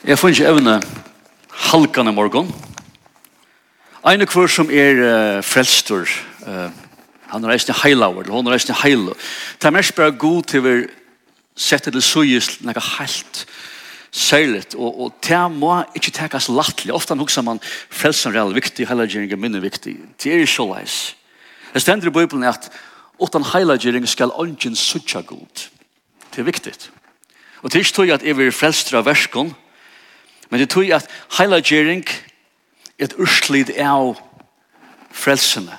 Jeg får ikke evne halkan i. Ein kvar som er uh, frelstor, uh, han er eisne heilaver, eller hon er eisne heilo. Det er mest bare god til vi setter det suyes nekka heilt særligt, og, og det må ikke tekas lattelig. Ofta hukser man frelsen er viktig, heilagjering er minne viktig. Det er ikke leis. Det stender i Bibelen at utan heilagjering skal ongen sutja god. Det er viktig. Og det er ikke tog at jeg vil frelstra verskon, Men det tog at heilagjering er et urslid av frelsene.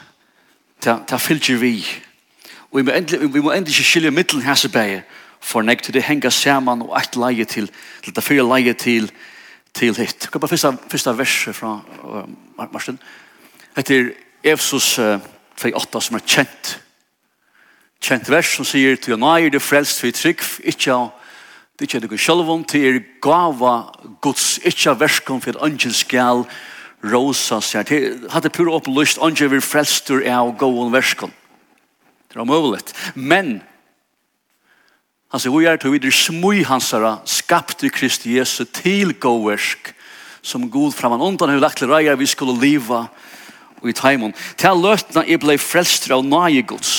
Ta, ta fylgjer vi. Og vi må endelig, vi må endelig ikke skilje middelen her seg for nek til det henga saman og eit leie til, til det fyrir leie til, til hitt. Hva er fyrsta, fyrsta verset fra uh, Marsten? Etter Efsos uh, 2.8 som er kjent. Kjent vers som sier, «Til å nøyer det frelst vi trygg, ikke av Det er ikke noe om til er gava Guds, ikke verskom for at ønsken skal rosa seg. Det hadde pur opplyst ønsken vil frelstur av gåen verskom. Det er omøvelig. Men, han sier, vi er til videre smui hansara, skapte Kristi Jesu til gåversk, som god framan undan hur lagt til reier vi skulle liva og i taimon. Til løtna jeg blei frelstur av nage Guds.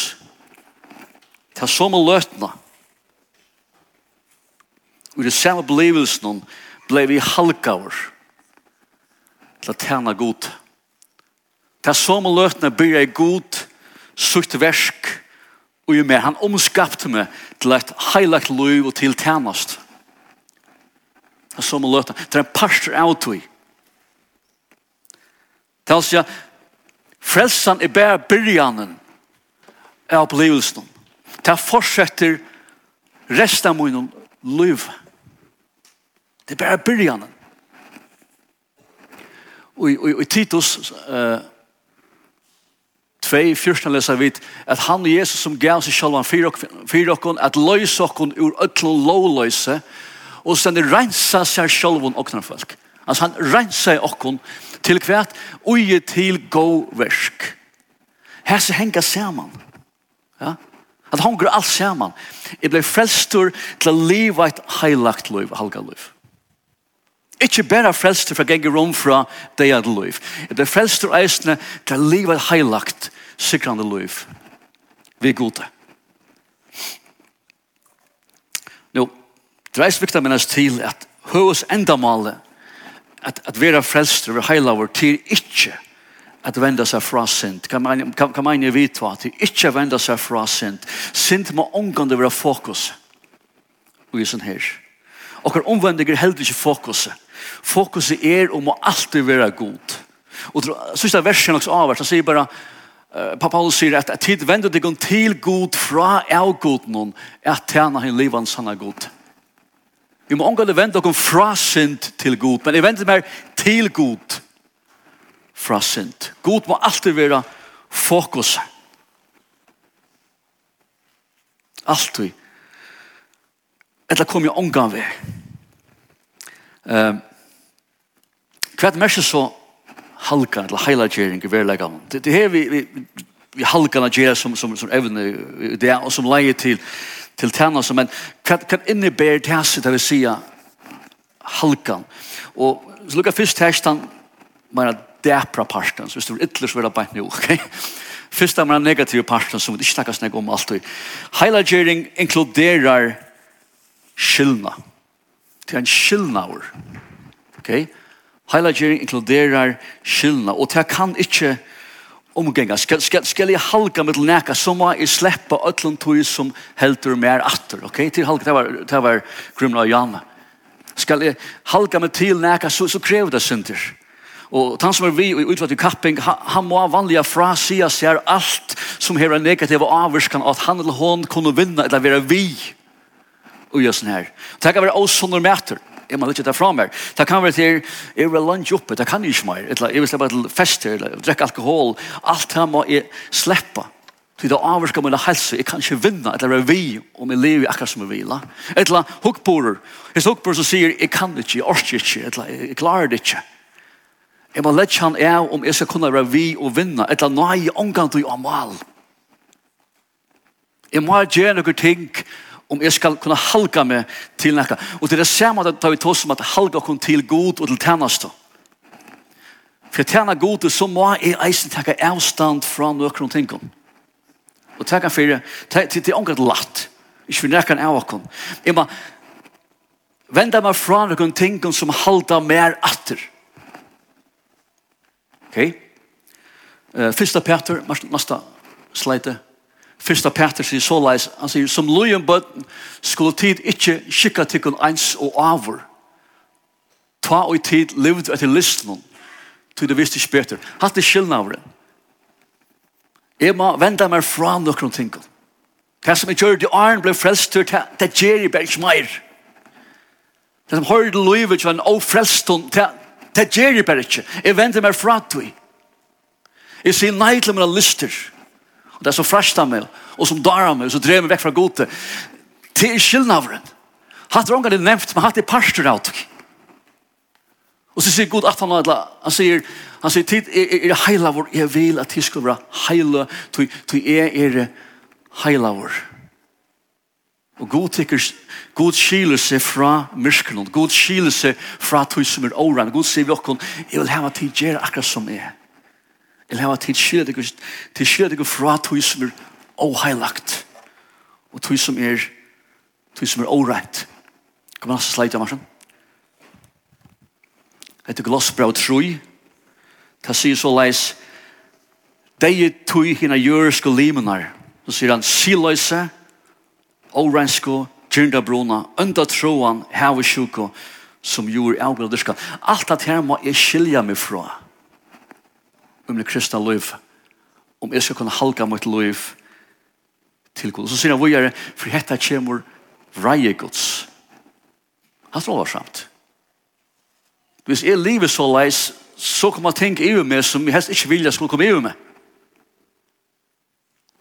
Til som løtna, Og det samme belevelsen ble vi halvgaver til å tjene god. Det er som om løtene blir jeg god, sutt versk og jo mer Han omskapte meg til et heilagt liv og til tjenest. Det er som om løtene. Det er en parster av tog. Det er altså, frelsen er bare byrjanen av opplevelsen. Det er fortsetter resten av min liv. Det Det er bare byrjanen. Og i Titus uh, 2, 14 leser vi at han og Jesus som gav seg selv for okken, at løys okken ur øtlån lovløse, og sen rensa seg selv om okken folk. Altså han rensa okken til hvert uje til god versk. Her så henger sammen. Ja? At han går alt sammen. Jeg ble frelstur til å leve et heilagt liv, halga liv. Ikke bare frelster fra genge rom fra det er liv. Det er frelster eisene til livet heilagt sikrande liv. Vi er gode. Nå, det er viktig å minnes til at høres endamalet at, at være frelster ved heilaver til ikke at venda seg fra sint. Kan man, kan, kan vite at de ikke venda seg fra sint? Sint må omgående være fokus. Og i sånn her. Og omvendinger heldig ikke fokuset Fokuset er om å alltid være god. Og sista versen også avhvert, han sier bare, uh, Paulus sier at tid vender deg til god fra av god noen, at tjene henne livet sanne god. Vi må omgå vende deg fra synd til god, men jeg vender meg til god fra synd. God må alltid være fokuset. Alltid. Etter kom jeg omgang ved. Uh, Hva er det mest så halka, eller heilagjering i verleggen? Det, det er vi, vi, vi halkan at gjøre som, som, som evne det, og som leie til, til tjena, som, men hva, hva innebærer det her, det vil si halkan? Og så lukka først tekstan, men at depra parten, så hvis du er ytler, så er det bare nå, ok? Først er man negative parten, som vi ikke snakker snakka om alt. Heilagjering inkluderar skillna. Det er en skyldnaver. Ok? Heilagjering inkluderar skyldna, og det kan ikkje omgenga. Skal, skal, skal jeg halka mitt neka, så må jeg sleppa ötlund tog som heldur mer atter, ok? Til halka, det var, det var grunna av Jana. Skal jeg halka mitt til neka, så, så krever det synder. Og han som er vi i utvatt i kapping, han, han må vanliga fra sida seg alt som her er negativ og avvurskan, at han eller hon kunne vinna eller være vi. Og gjør sånn her. Det kan være oss mæter jeg må ikke ta fra meg. Det kan være til, jeg vil lunge oppe, det kan jeg ikke mer. Jeg vil slippe til fester, eller drekke alkohol. Alt det må jeg slippe. Til det avvirker min helse, jeg kan ikke vinne, eller være vi, om jeg lever akkurat som jeg vil. Eller hukkborer, hvis hukkborer som sier, jeg kan ikke, jeg orker ikke, eller jeg klarer det ikke. Jeg må lette han er om jeg skal kunne være vi og vinne, eller nå er jeg omgang til å mal. Jeg må gjøre noen ting, om jeg skal kunne halga meg til nekka. Og det er det samme at vi tar som at halga kun til god og til tjeneste. For tjena god, så må jeg eisen takke avstand fra nøkron tingene. Og takke for det, det er omgått latt. Ikke for nekka av okken. Jeg må vende meg fra noen tingene som halda mer atter. Ok? Uh, Fyrsta Peter, nasta slide. Fyrsta Peter sier så leis, han sier, som lojen bøtten skulle tid ikke skikka tikkun eins og avur. Ta og tid levd etter listen, til det visste ikke bedre. Hatt det skillna av det. Jeg må vende meg fra noen ting. Det som jeg gjør, det åren ble frelst, det gjør jeg bare ikke mer. Det som hører det livet, det er en ofrelst, det gjør jeg bare ikke. Jeg vender meg fra til. Jeg sier nei til mine lister. Jeg det som frashtar meg, og som darar meg, og så drev meg vekk fra gode, det er skillnavren. Hatt det ångan det nevnt, men hatt det parster av det. Og så sier Gud at han har han sier, han sier, tid er, er heila vår, jeg vil at tid skal være heila, til jeg er heila vår. Og Gud tykker, Gud skiler seg fra myrskene, Gud skiler seg fra tog som er åren, Gud sier vi okkur, jeg vil hava tid gjøre akkurat som jeg er eller hava til skilja deg til skilja deg fra tog som er åheilagt og tog som er tog som er oreit kan man altså sleita marsen etter glossbrau troi ta sier så leis deg tog hina jøresko limenar så sier han siløyse oreinsko Gjernda bruna, unda troan, hava sjuko, som gjorde avgjørelska. Alt at her må jeg skilja meg fra om det kristna liv om jeg skal kunne halka mitt liv til Gud. Så sier han hvor er det? for dette kommer vreie Guds. Han tror det varsamt. Hvis jeg lever så leis, så kan man tenke i meg som jeg helst ikke vil jeg skulle komme i meg.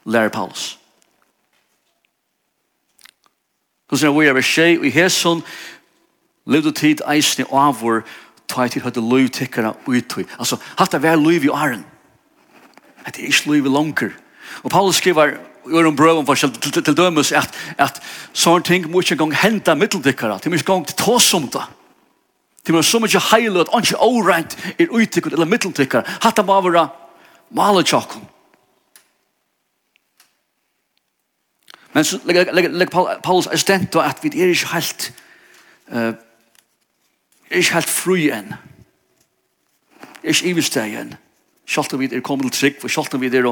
Lærer Paulus. Så sier han hvor vågjere, vi skje i hesson levde tid eisne avvår ta i tid høyde løy tikkere uttøy. Altså, hatt det vær løy i åren. Det er ikke løy i langer. Og Paulus skriver i øren brøven for til, til, til dømes at, at sånne ting må ikke engang hente middeltikkere. De må ikke engang ta som det. De må så mye heile at ikke årent er uttikkere eller middeltikkere. Hatt det må være maler tjokken. Men så legger Paulus er stent at vi er ikke helt uh, er ikke helt fri enn. Er ikke ivesteg enn. Selv om vi er kommet til trygg, og selv om vi er,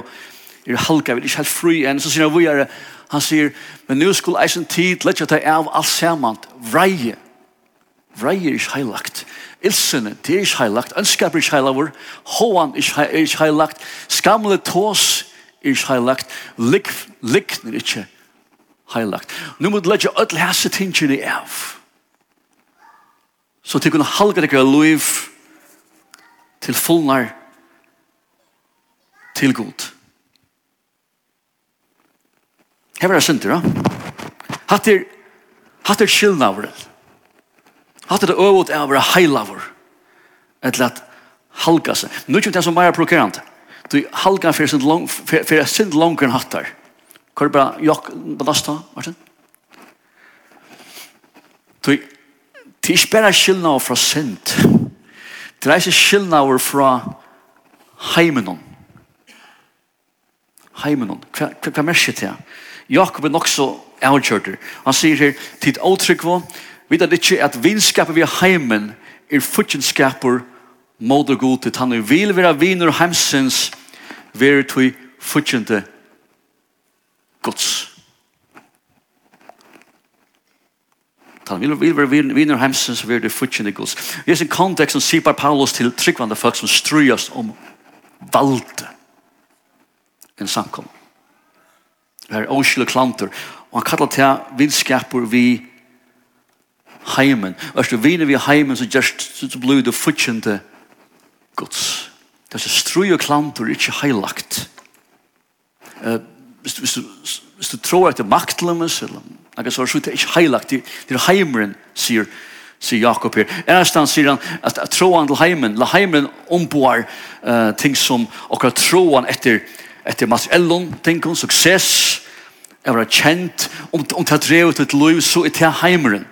er halka, vi er ikke helt fri enn. Så sier han er, han sier, men nå skulle eisen tid, lett jeg ta av alt sammen, vreie. Vreie er ikke heilagt. Ilsene, det er ikke heilagt. Ønskap er ikke heilagt. Håan er ikke heilagt. Skamle tås er ikke heilagt. Likn er ikke heilagt. Nå må du lette ødel hese tingene av så til kunne halga deg liv til fullnar til god. Her var det synder, da. Hatt er, hatt er skillnaver. Hatt det øvåt av å være heilaver. Etter at halga seg. Nå er det som bare er prokurant. Du halga for sin lang, for, for sin langer enn hattar. Hva er det bare jokk på lasta, Martin? Du Det er ikke bare skillnader fra synd. Det er ikke skillnader fra heimenon. Heimenon. Hva, hva, hva merker det? Jakob er nok så avgjørter. Han sier her, tid åtrykk var, vet at ikke at vinskapet vi heimen er futjenskaper mod og god til han vil være viner heimsens være til futjente gods. han vil, vil være vinner hemsen, så vil det fortjene gods. I sin kontekst som sier Paulus til tryggvande folk som strøyast om valde en samkommer. Det er åskille klanter, og han kallar til vinskaper vi heimen. og Ørste viner vi heimen, så just så blir det fortjente gods. Det er strøy og klanter ikke heilagt. Uh, hvis, hvis, du, hvis du tror at det er maktlømmes, eller Akkurat så er det ikke heilagt. Det er heimeren, sier, sier Jakob her. Ennastan sier han at, at troan til heimen, la heimen omboar uh, ting som akkurat troen etter, etter materiellen, ting om suksess, er var kjent, om, om det er drevet et liv, så er det heimeren.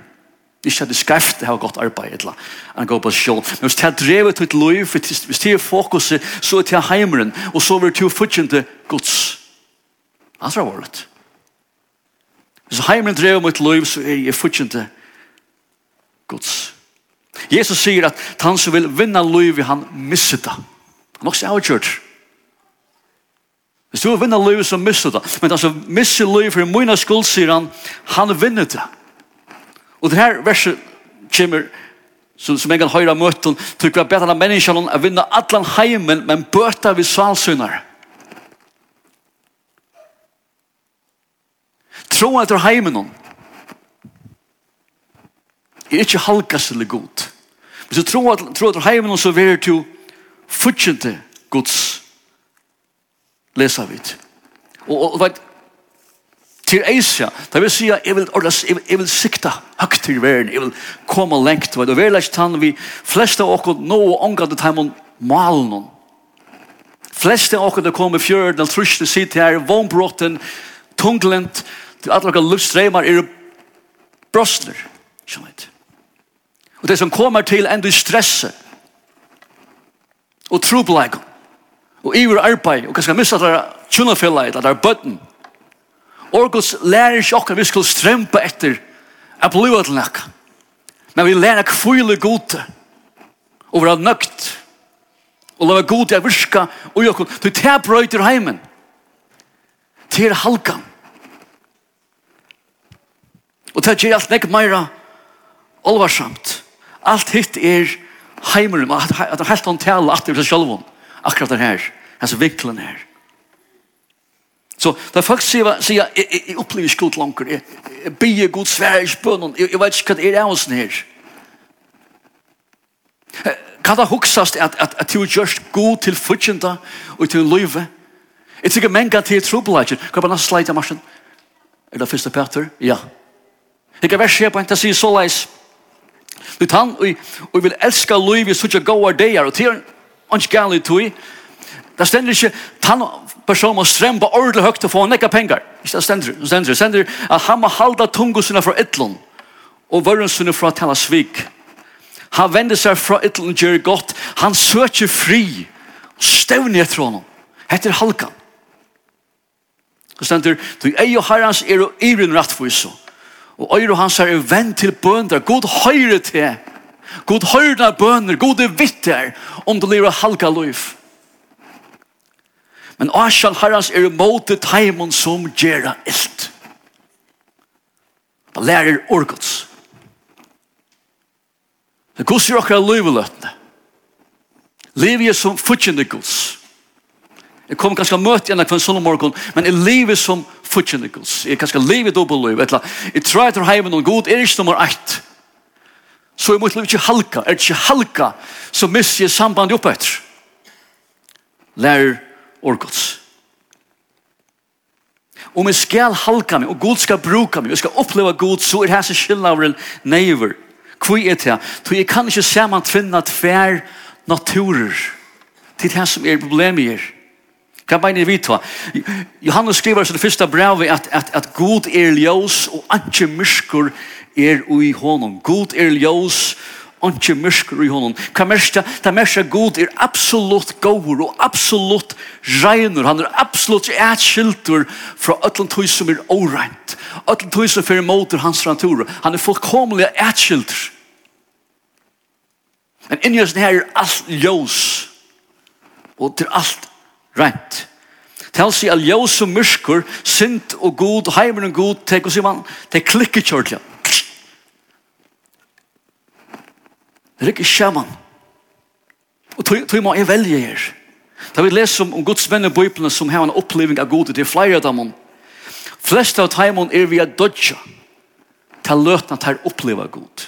Ikke at det skreft, det har gått arbeid, etla. en går på sjål. Men hvis det er drevet et liv, hvis det er fokuset, så er det heimeren, og så vil det jo fortjente Guds. Han tror det var Hvis heimen drev mitt liv, så er jeg fortjente Guds. Jesus sier at han som vil vinna liv, han misser det. Han er også avgjørt. Hvis du vil vinne liv, så misser det. Men han som misser liv for min skuld, sier han, han vinner det. Og det her verset kommer som, som en gang høyre møten, tykker jeg bedre av menneskene å vinne alle heimen, men bøter vi salsynar. Tro at du heimen noen. Er ikke halkas eller god. Hvis du tror at, tror at du heimen noen, så vil du fortjente gods lesa vid. Og, og og til Asia, da vil si at jeg vil, ordas, jeg vil, jeg vil sikta høgt til verden, jeg vil komme lengt, vet, og vi er lagt han, vi fleste av oss nå og omgat det heimen malen noen. Fleste av oss det kommer fjøren, den truste sitt her, vannbrotten, tunglent, til alle dere luftstremer er brostner, Skjønner Og det som kommer til endur stresset, og trobleik, og iver arbeid, og kanskje missa der tjunafella, der bøtten, Orgos lærer ikke okkar vi skulle strempa etter a bliva til nekka. Men vi lærer kvile gode og være nøgt og lave gode at virka og jokkon. Du tar brøyter heimen. Til halkan. Og det gjør alt nekk meira olvarsamt. Alt hitt er heimeren, at det er helt håndtale at det er selv om akkurat den her, hans vinklen her. Så da folk sier, sier jeg, jeg, jeg opplever ikke godt langer, jeg, jeg bier god svære i spønnen, jeg, jeg vet ikke hva det er av oss her. Kan det huksast at, at, at du gjør god til fortjenta og til løyve? Jeg tykker menn kan til trobelager. Kan bare slide av marsjen? Er det første Peter? Ja. Ja. Jeg kan skje på en til å si så leis. Du tann, og vil elska liv i suttja goa deir, og til han ikke gale tui. Det stender ikke tann person må strempa ordelig høgt og få nekka pengar. Ikke det stender, det stender, det stender at han må halda tungu sinna fra ytlun og vörun sinna fra tala svik. Han vender seg fra ytlun og gjør godt. Han søker fri og stevni etter honom. Hette halkan. Det stender, du ei og herrans er og irin rattfysu. Og øyre hans er venn til bønder. God høyre til. God høyre bønder. God er vitter om du lever halka liv. Men Asjan herrans er imot det teimen som gjerra ilt. Han lærer orgods. Det gos er okkar løyveløtene. Liv er som futjende gos. Jeg kom kanskje å møte igjen kvann sånn morgen, men jeg lever som fortjennikels. Jeg kanskje lever dobbeltliv. Jeg tror jeg tar heimen og god er ikke nummer ett. Så jeg måtte ikke halka. Er det ikke halka, så mister jeg sambandet oppe etter. Lærer orgods. Om jeg skal halka meg, og god skal bruka meg, og jeg skal oppleva god, så er hans skillnavren neiver. Hvor er det? Så jeg kan ikke se saman tvinna tver naturer. til det som er problemet her. Hva mener vi ta? Johannes skriver i det første brevet at, at, at god er ljøs og ikke mysker er ui honom. God er ljøs og ikke mysker i honom. Hva mersker? Det mersker god er absolutt gåur og absolutt regner. Han er absolutt etskiltur fra ötlen tøy som er åreint. Ötlen tøy som fyrir måter hans natur. Han er fullkomlig etskiltur. Men inni oss her er alt ljøs. Og til alt rent. Tal sig all ljós og myrskur, synd og god, heimer og god, tek og siman, tek klikker kjørtja. Det er ikke sjaman. Og tog må jeg velge her. Da vi leser om, om Guds menn i Bibelen som har en oppleving av god, det er flere av dem. Flest av dem er vi dødja til løtene til å oppleve god.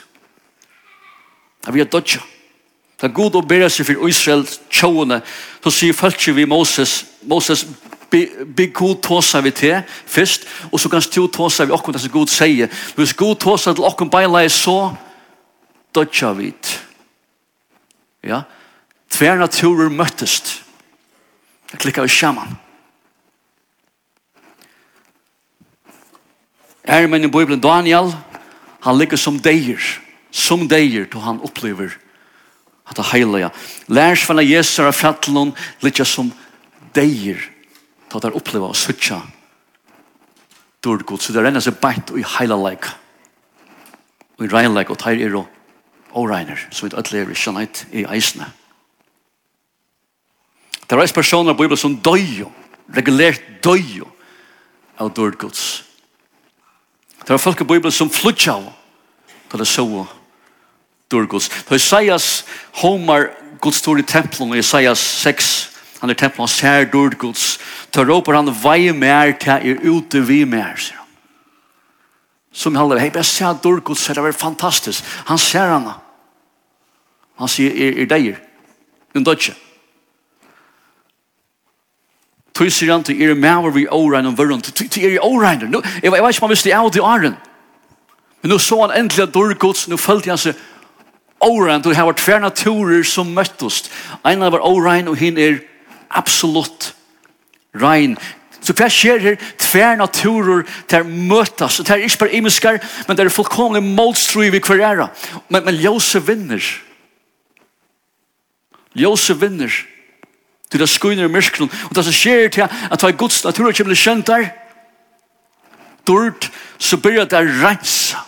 Det er vi at dodja. Da god og ber seg for Israel tjående, så sier folk vi Moses, Moses, be god tåsa vi til først, og så kan du tåsa vi okkur det som god sier. Hvis god tåsa til okkur beinleie så, dødja vi Ja, tver naturer møttest. Jeg klikker vi sjaman. Her er menn i Bibelen Daniel, han ligger som deir, som deir, då han opplever at det heilige. Lærs fra Jesus og fjattelen litt som deir til at det opplever og søtja god, Så det renner seg bætt og i heila leik, og i rein leik, og teir er og åreiner, så vi alle er i kjennhet i eisene. Det er personer i Bibelen som døy regulert døy av dårgods. Det er folk i Bibelen som flytja av til det så Durgus. Da Isaias homar Guds stor i templen, i Isaias 6, han er templen, han ser Durgus, da råper han vei mer til er ute vi mer, sier han. Som heller, hei, jeg ser Durgus, det var fantastisk. Han ser henne. Han sier, er, er deier, en dødje. Tui sier han til, er maver vi årein og vørren, til er i årein, jeg vet ikke om han visste, av til åren. Men nå så han endelig at Durgus, nå følte han seg, Åren, du har vært tver naturer som møttes. En var åren, og hin er absolutt rein. Så hva skjer her? Tver naturer der møtes. Det er ikke bare imenskar, men det er fullkomlig målstrøy vi hver æra. Men, men ljøse vinner. Ljøse vinner. Du det skuiner i myrskron. Og det som skjer til at det er gods naturer som blir kjent der, dørt, så byrjar det rensa.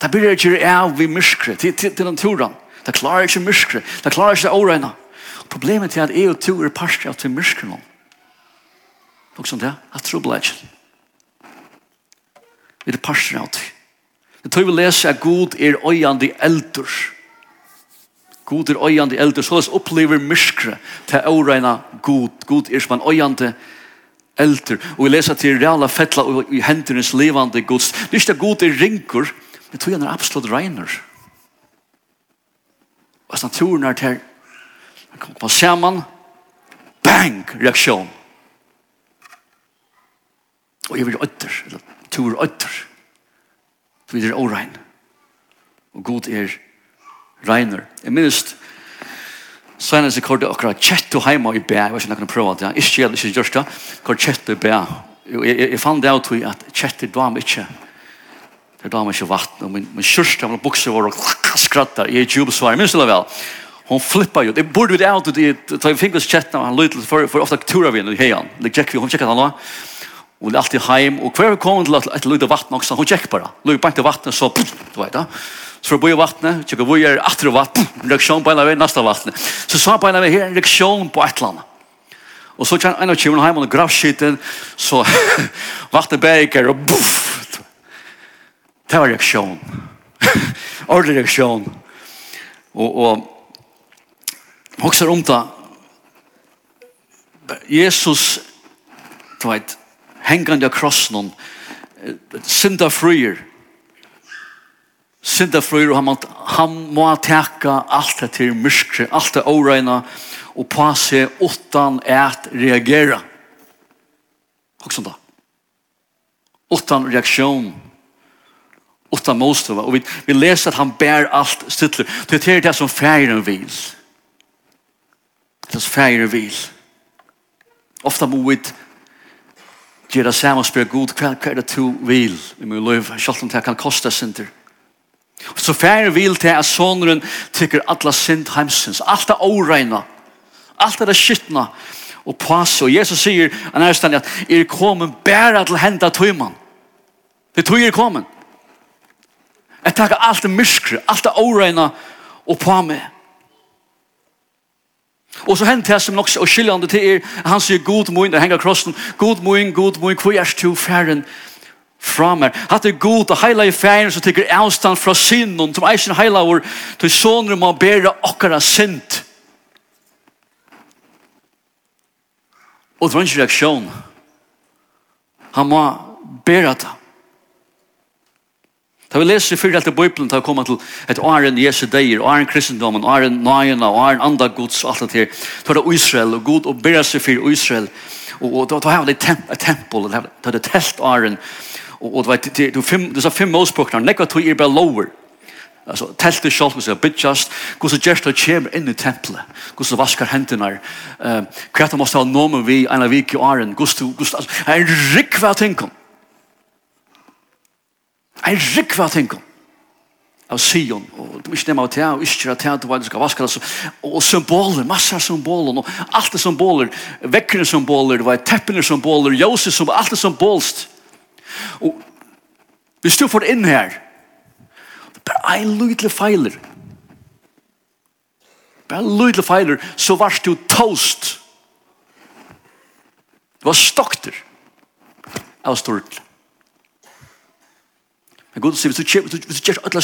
Det blir ikke av vi myskre til, til, til naturen. Det klarer ikke myskre. Det klarer ikke årene. Problemet er at jeg og to er parster av til myskre nå. Og sånn det, jeg tror det ikke. Vi er parster av til. Det tror vi leser at Gud er øyende eldur. Gud er øyende eldre. Så opplever myskre til årene Gud. Gud er som en øyende eldre. Og vi leser til reala fettla i hendernes levande gods. Det er ikke god er ringur, Vi tror han er absolutt regner. Og så turen er til han kom på sammen bang reaksjon. Og jeg vil øtter, eller tur øtter. Så vi er årein. Og god er reiner. Jeg minnes Så Sveinens i kortet akkurat kjett og heima i bæ, jeg vet ikke om jeg kan prøve det, ikke gjeld, ikke gjørst det, kjett og bæ. Jeg fann det av tog at kjett i dvam ikke, Det er damer ikke vatten, og min, min kjørste, min bukser var skrattar. Jeg er ikke i jubelsvar, minst det vel. Hon flippar ju. Det borde vi det out det tar fingers chatta han lite for, for ofta tura vi i heian. Det checkar vi hon checkar han var, og det er alltid heim, og hver kom till att lite vatten også, Hon tjekk bara. Lite på til vatten så du vet da, Så for å för boje vattnet, checkar vi är åter vatten. reaksjon på en nästa vatten. Så sa på en av här en reaksjon på ett land. Og så kjenner en av tjuvarna hem og gravskiten så vattnet beker, og buff Det var reaksjon. Ordentlig reaksjon. Og, og også om det. Jesus, du vet, hengande av krossen, synda fryer. Synda fryer, og han, han må teka alt det til myskre, alt det åreina, og passe åttan ät reagera. Hokser om det. Åttan reaksjon. Reaksjon utan motstånd. Och vi, vi läser att han bär allt stittler. Det är det som färgen vill. Det som färgen vill. Ofta må vi göra samma spør god hva er det du vil i min liv. Selv om det kan kosta synder. Så färgen vil til at sonen tycker alla synd hemsens. Alt er oregna. Alt er skittna. Och pass. Och Jesus säger nästan att er kommet bära til henda tøyman. Det tøy er kommet. Jeg takker alt det myskre, alt det åregna og på meg. Og så hendt det som nok og skillende til er, han sier god moin, det henger krossen, god moin, god moin, hvor er du færen fra meg? Hatt er god og heila i færen som tykker avstand fra sinnen, som eisen heila vår, til sånne må bære okkara sint. Og det var en reaksjon. Han må bære det. Da vi leser fyrir alt i Bibelen, da vi kommer til et åren Jesu deir, åren kristendommen, åren nøyena, åren andre gods, alt det her. Da er det Israel, og Gud oppbærer seg for Israel. Og da har vi et tempel, da er det telt åren. Og du vet, du disse fem målspråkene, nekva tog er bare lover. Altså, telt er just go bytjast, hvordan gjerst og kjem inn i tempelet, hvordan vaskar hendene, hva er måste ha nomen vi, en av vik i åren, go hvordan, hvordan, hvordan, hvordan, hvordan, hvordan, en rikva tinkom av Sion, og du ikke nema av te, og ikke av te, du var skal vaska det, og symboler, masse av symboler, og alt er symboler, vekkene symboler, det var teppene symboler, jose som, alt er symbolst. Og hvis du får inn her, det er bare en lydelig feiler, bare en lydelig feiler, så var du toast, du var stokter, av stort. Men Gud sier, hvis du gjør alle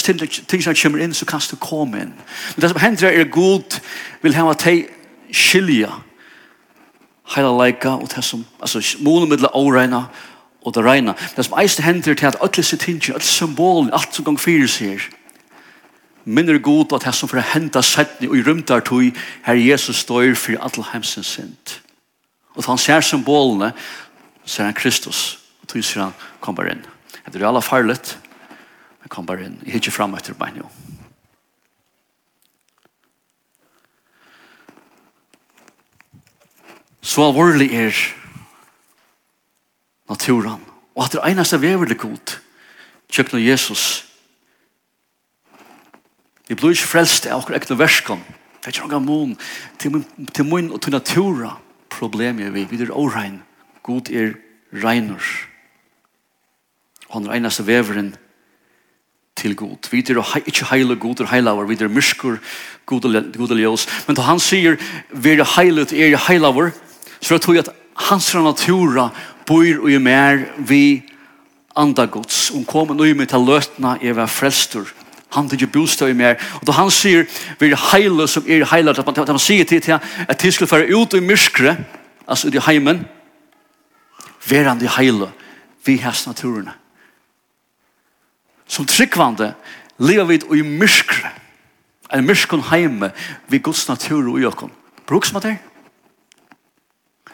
ting som kommer inn, så kan du komme inn. Men det som hender er Gud vil ha at de skilja heila leika og det som, altså, målet det åreina og det reina. Det som eist hender til at alle sitt ting, alle symbolen, alt som gang fyrir sier, minner Gud at det som for å henda setni og i rymtar tog, her Jesus står for alle hemsens sint. Og han ser symbolene, ser han Kristus, og tog sier han, kom bare inn. Det er alle farligt, Jeg kom bare inn. Jeg hittir fram etter meg nå. Så alvorlig er naturen. Og at det eneste vever det god, kjøkken av Jesus. Vi blir ikke frelst av akkurat ekne verskene. Det er ikke noen mån til min, og til natura problemet vi. Vi er årein. God er regner. Han er eneste veveren til god. Vi er ikke heile god og heilaver, vi er myrskur god og ljøs. Men da han sier, vi er heilet er heilaver, så tror jeg at hans natura bor og er mer vi anda gods. Hun kom og nøy til løtna, i hver frelstur. Han tog bostad i mer. Og da han sier, vi er heile som er heile, at man, man sier til til at de skulle fære ut i myrskre, altså ut i heimen, verand i heile, vi hans naturene. Som tryggvande lever vi i myskre. En myskon heime vi Guds natur og jøkken. Bruks med det?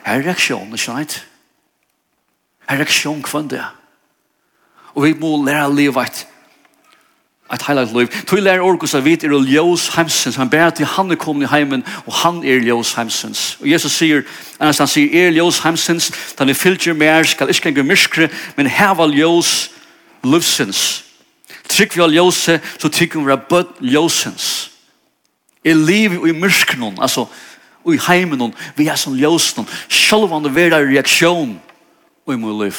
Her er reaksjonen, ikke sant? Her er reaksjonen kvann det. Og vi må lære å leve et et heilat liv. Tui lær orgus av vit er ljós heimsins. Han ber til han er komin i heimen, og han er ljós heimsins. Og Jesus sier, annars han sier, er ljós heimsins, da vi fylgjer mer, skal ikke genge myskre, men heva ljós livsins. Trygg vi av ljøse, så trygg vi av bøtt ljøsens. I liv og i mørkenen, altså, og i heimen, vi er som ljøsen, selv om det er en reaksjon, og i min liv,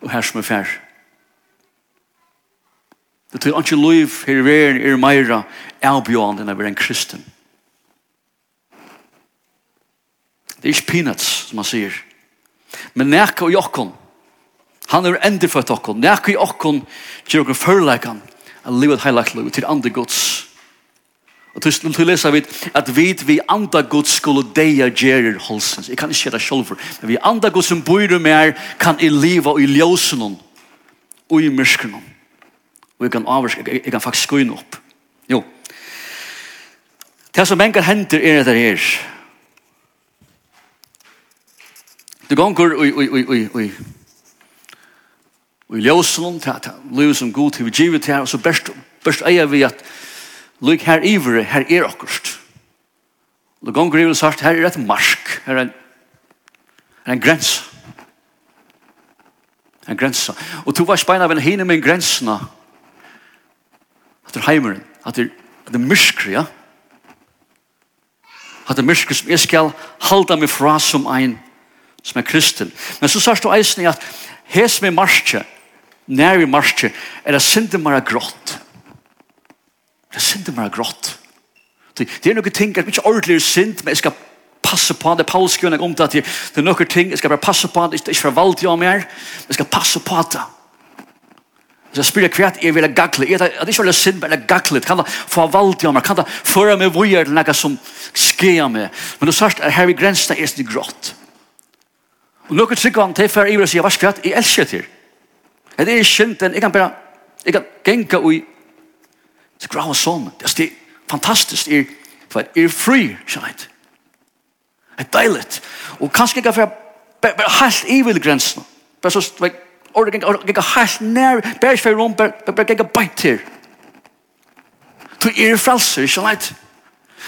og her som er fær. Det tror ikke liv her i verden er meira avbjørende enn å være en kristen. Det er ikke peanuts, som man sier. Men nekka og jokken, han er endefødt okken, nekka i okken, gjør okken førleikan, at livet heilagt liv, til andre gods. Og til til lesa vi at vi vi andre gods skulle deia gerir holsens. Jeg kan ikke gjøre det selv, men vi andre gods som bor mer kan i liva og i ljósen og i myrsken og jeg kan avvarska, jeg, jeg kan faktisk gå opp. Jo. Det som mengar hender er det her. Du gonger, oi, oi, oi, oi, oi, Og i ljøsen, det er livet som god til vi givet her, og så best, best eier vi at lyk her ivre, her er akkurst. Og gong grivet sagt, her er et marsk, her er en, her er en grens. En grensa. Og to var speina av en hene med en grensna. At det er heimeren, at det er myskri, ja. At det er myskri som jeg skal halda meg fra som ein, som er kristen. Men så sagt du eisen i at hes med marskje, nær i marsje, er det sinde mara grått. Det er sinde mara grått. Det er noen ting, det er ikke ordentlig sint, men jeg skal passe på det. Paul skriver om det, det er noen ting, jeg skal bare passe på det, det er ikke forvalte jeg mer, men jeg skal passe på det. Så spyr jeg kvært, jeg vil ha gagle. Jeg er ikke veldig synd, men jeg gagle. Kan det forvalte jeg meg? Kan det føre meg vujer til noe som skjer meg? Men du sørst, her i grensen er det grått. Og noen tryggvann til før jeg vil si, hva skvært, jeg elsker til. Det er skjønten. Jeg kan bare, jeg kan genka ui til grava sånn. Det er fantastisk. Er, for er fri, skjønt. Det er deilig. Og kanskje ikke for bare helt i vil grensen. Bare så, like, Ordet gikk helt nær, bare ikke for rom, bare gikk beit her. Du er frelser, skjønner leit.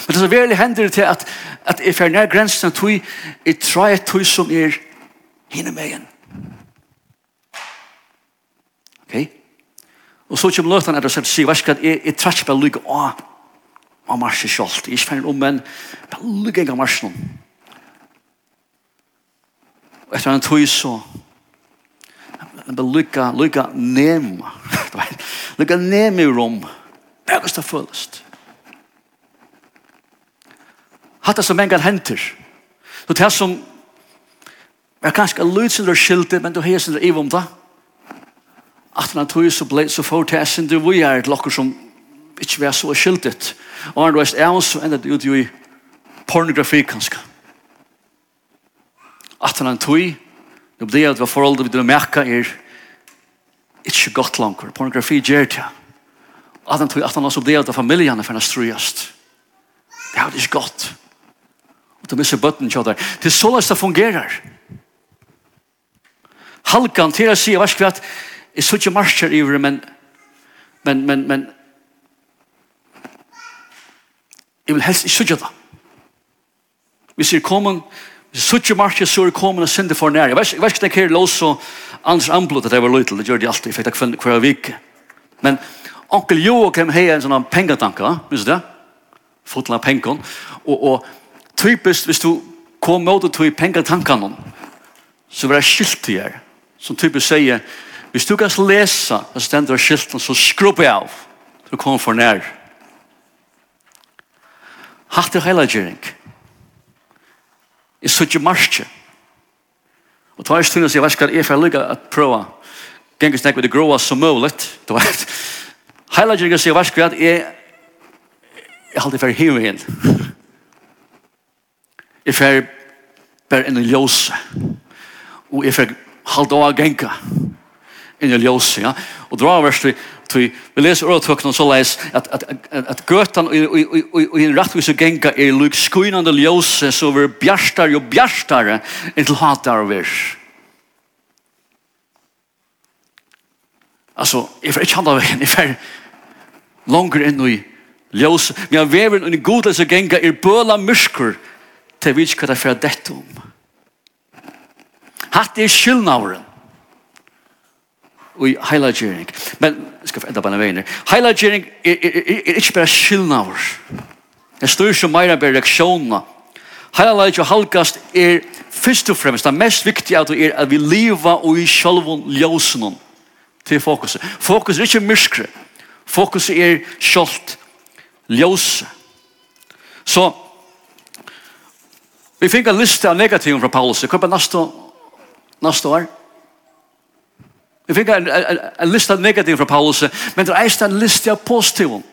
Men det som veldig hender til at, at jeg fer nær grensen, at jeg tror jeg tog som er hinne med igjen. Og så kommer løtene etter å si, hva skal jeg, jeg tror ikke bare lykke av av marsje selv. Jeg er ikke ferdig om, men bare lykke en av marsjen. Og etter en tog så, bare lykke, lykke nemme. Lykke nemme i rom. Det er det følest. Hatt det som en gang henter. Så det er som, jeg kanskje lykke til å skilte, men du har sin i om det at han tog så ble så fort til sin du vi er et lokker som ikke var så skiltet og han røst er så enda det ut i pornografi kanskje at han tog det ble at hva forholdet vi du merka er ikke godt langer pornografi gjør det at han tog at han også ble at familien er for han strøyest det er ikke godt og du misser bøtten kjøter det er så løs det fungerer Halkan til å si, hva skal vi at Jeg så ikke marsjer i det, men, men, men, men, jeg vil helst ikke det. Vi sier kommen, hvis jeg så ikke marsjer, så er jeg kommen og synder for nær. Jeg vet ikke, det er ikke lås og Anders Amblod, at jeg var løytel, det gjør de alltid, jeg fikk det kvelden hver vik. Men onkel Jo Joakim har en sånn pengetanke, minns du det? Fotla pengen. Og, og typisk, hvis du kom mot å tog pengetankene, så var det skilt til her. Som typisk sier, Hvis du kan lese hva stender av skilten, så skrubber jeg av. Du kommer for nær. Hatt er heilagjering. Jeg sitter i marsje. Og tar jeg stund og sier, hva skal jeg for lykke at prøve? Gengen snakker vi det gråa som mulig. Du vet. Heilagjering sier, hva skal jeg at jeg jeg halte for hiver inn. Jeg fer bare inn i ljøse. Og jeg fer halte av genka. Og inn i ljøse. Ja? Og dra vers til, vi leser åretøkken så leis at, at, at, at gøtan i en rettvis og genga er lyk skuinande ljøse så vi bjærstar og bjerstare enn til hatar og vers. Altså, jeg får ikke handla av jeg får langer enn i ljøse. Men jeg vever en i godles og genga er bøla myrskur til vi ikke hva det er for dette om. Hatt er skyldnavren i heilagjering. Men, jeg skal enda på en veien her. Heilagjering er, er, er, er ikke bare skyldnaver. Det styr som meira bare reaksjonene. Heilagjering og halgast er først og fremst, det mest viktige av det er at vi lever og i sjølven ljøsene til fokuset. Fokus er ikke myskre. Fokus er sjølt ljøse. Så, vi fikk en liste av negativen fra Paulus. Jeg kommer næste, Neste år. Vi fikk en, en, en lista negativ fra Paulus, men det er eist en liste av positiven.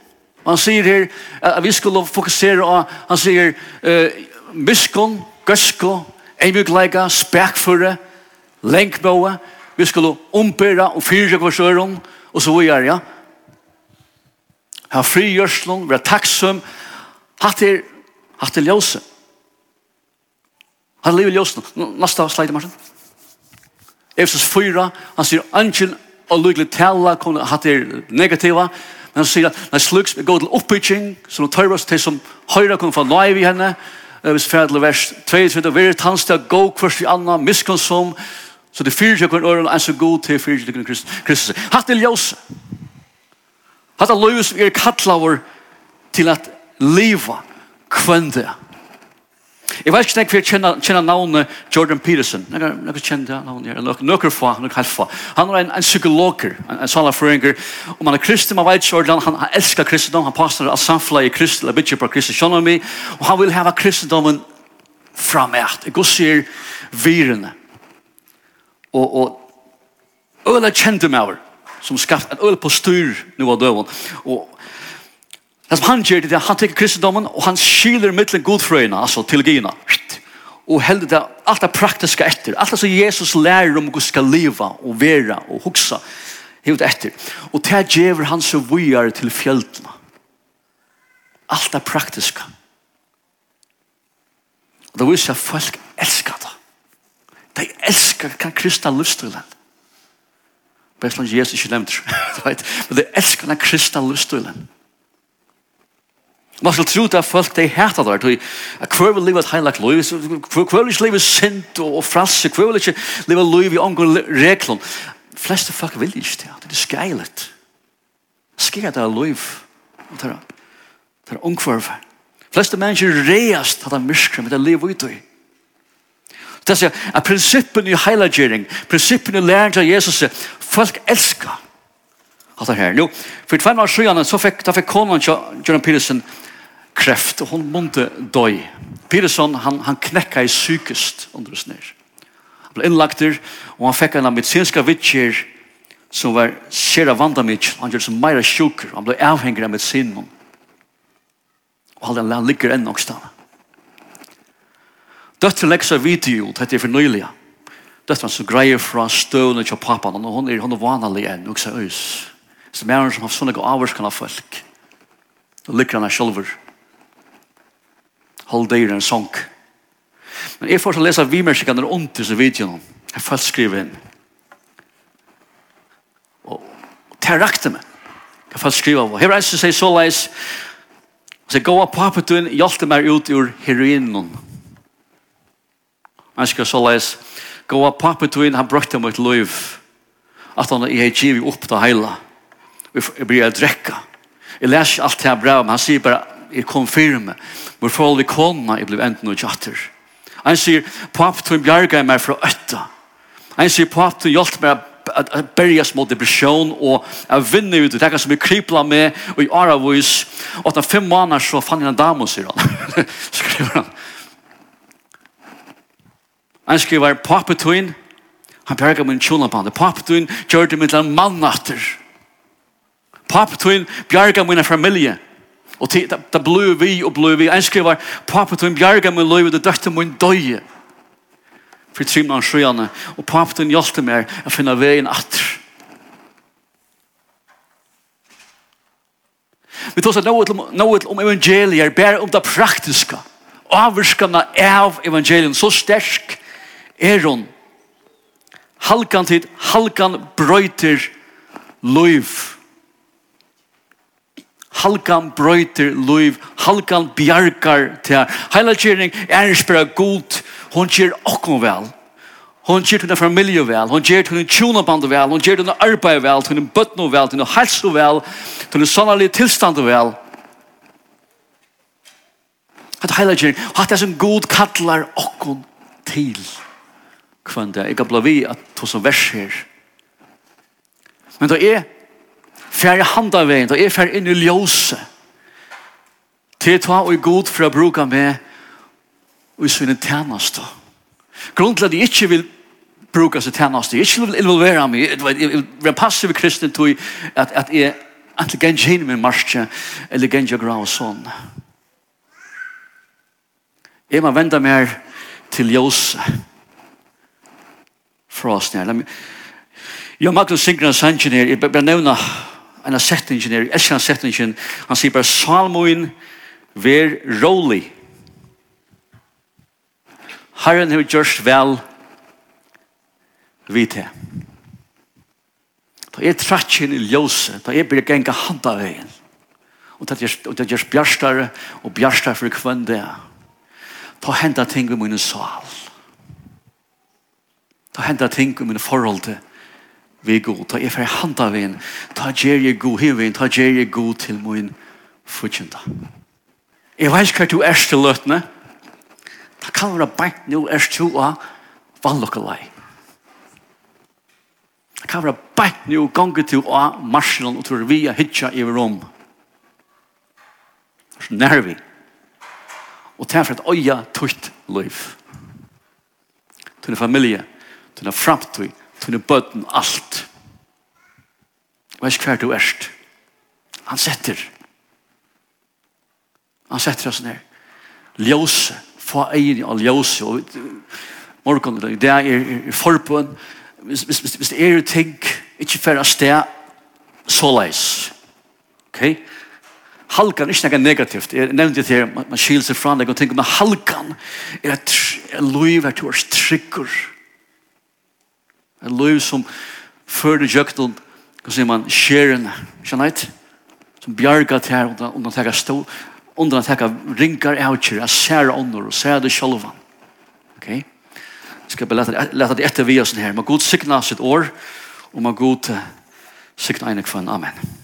Han sier her, at vi skulle fokusere på, han sier, uh, miskon, gøsko, eimugleika, spekfure, lenkbåa, vi skulle ombera og fyrja kvarsøren, og så videre, ja. Her frigjørslån, vi er takksum, hatt er, hatt er ljøse. Hatt er livet ljøse. Nasta slide, Martin. Efesus 4, han sier, «Angen og lykkelig tala, hatt er negativa, men han sier at når slugs går til oppbygging, så nå tørres til som høyre kunne få nøy vi henne, hvis fredelig vers 22, til å gå kvart i anna, miskonsum, så det fyrir til hver øren, en så god til fyrir til Kristus». Hatt er ljøse. Hatt er ljøse, vi er kattlaver til at liva kvendet Jeg vet ikke hva jeg kjenner, navnet Jordan Peterson. Jeg kjenner navnet her. Nøkker få, nøkker helt få. Han er en, en psykologer, en, en salafrøynger. Om han er kristen, man vet Jordan, han, han elsker kristendom. Han passer av samfunnet i kristen, eller bitte på kristen, skjønner kristendommen. Og han vil ha kristendommen framært. Jeg går sier virene. Og, og øyla kjente meg over som skapt en øl på styr nå av døven. Og Det som han gjør det, er han tar kristendommen, og han skiler mittelen godfrøyene, altså teologina, og heldig det alt det praktiske etter, alt det som Jesus lærer om hvordan skal leve, og være, og huksa, hevd etter. Og det gjør han så vujer til fjöldene. Alt det praktiske. Og det viser at folk elsker det. De elskar kan kristna livsstilen. Bare sånn Jesus ikke nevnt, men de elskar den kristna livsstilen. Man skal tro at folk de hæta der, at hver vil leve et heilagt liv, hver vil ikke leve sint og frasse, hver vil ikke leve liv i omgående reglene. Fleste folk vil ikke det, det er skeilet. Skeilet er liv, og det er omkvarve. Fleste mennesker reast at det er myskre, men det er liv ut i. Det er at prinsippen i heilagjering, prinsippen i læring til Jesus, folk elskar. at det her. Nå, for tvenn år siden, så fikk, da fikk konan John Peterson, kreft, og hun måtte døy. Peterson, han, han knekka i sykest under oss ned. Han ble innlagt der, og han fikk en av medisinska vittjer som var sér av vandamitt. Han gjør som meira sjuker, han ble avhengig av medicinen. Og han, han ligger enn nok stedet. Døtter leksa video, dette er for nøyliga. Døtter han som greier fra støvnet til pappan, og hun er, hun er vanlig enn, og så øys. Så mer som har sånne avvarskan av folk. Og ligger han her sjølver hold deg en sång. Men jeg får så lese vimersikene rundt disse videoene. Jeg får skrive inn. Og det er rakt meg. Jeg får skrive av. Her er det seg så leis. Så jeg går på papetun, hjalte meg ut ur heroinen. Jeg skal så leis. Gå av papetun, han brøkte meg et liv. At han er givet opp det hele. Jeg blir å drekke. Jeg leser alt det her bra, men han sier bare, jeg kom firme. Hvor forhold vi kona, jeg ble enten og tjatter. Han sier, papp, du bjerga meg fra øtta. Han sier, papp, du hjelp meg at berja mot depresjon og jeg vinner ut det er som vi kripla med og i Aravis og etter fem måneder så fann jeg en dame sier han skriver han han skriver pappa tuin, han berga min tjona på han papetuin gjør det mitt land mann natter tuin bjerga min familie Og det, det ble vi og ble vi. En skriver, pappa tog en bjerga min løy, og det døtte min døye. For trimna han sjøene. Og pappa tog en hjelte mer, jeg finner veien atter. Vi tar seg noe om evangeliet, bare om det praktiske. Avvirskene av evangeliet, så sterk er hun. Halkan tid, halkan brøyter løyv. Løyv Halkan brøyter luiv, halkan bjarkar til Heila kjering er ikke bare god, hun kjer okkom vel. Hon kjer til familie vel, hon kjer til tjonaband vel, hon kjer til arbeid vel, til bøtno vel, til helse vel, til sannelig tilstand vel. Hatt heila kjering, hatt er som god kallar okkom til kvann. Jeg kan bli vi at to som vers her. Men da er fer handa veien, da er fer inn i ljøse. Til ta og god for å bruke meg og i sinne tjeneste. Grunnen til at jeg ikke vil bruke seg tjeneste, jeg ikke vil involvere meg, jeg vil være passiv kristen til at, at jeg ikke kan kjenne min marsje, eller kan grav og sånn. Jeg må vende meg til ljøse for oss nær. ikke synge en sannsyn her, jeg bare nevner en av setningen er, jeg kjenner setningen, han sier bare, Salmoen, vær rolig. Herren har gjort vel vidt det. Da er trattjen i ljøse, da er bare genga handa veien. Og det gjørs er bjørstare og bjørstare for kvann det. Da hender ting i min sal. Da hender ting i min forhold til vi god. Ta jeg fyrir handa vi inn, Ta gjer jeg god hivin. Ta gjer jeg god til min fudgjenda. Jeg veis hva du er til løtene, Ta kan være beint nu til å av vannlokkalai. Ta kan være beint nu gange til å marsjelen og tror vi er hitja i rom. Så nær vi. Og ta for et øya tutt liv. Tunne familie, tunne framtid, tunne bøtten, alt. Vet ikke hver du erst. Han setter. Han setter oss ned. Ljøse. Få egen av ljøse. Og morgen, det er, i forbund. Hvis, hvis, hvis hvis det er ting, ikke for å sted, så leis. Ok? Halkan er ikke noe negativt. Jeg nevnte det her, man, skiler seg fra deg og tenker, men halkan er et liv er til oss trygger. Et liv som fører jøkken Hva sier man? Skjerene. Skjønnheit? Som bjarga til her under undan teka stå undan teka rinkar eukjer av ser ånder og ser det selv. Ok? Jeg skal bare lete det etter vi oss her. Må god signa sitt år og må god signa ene kvann. en. Amen.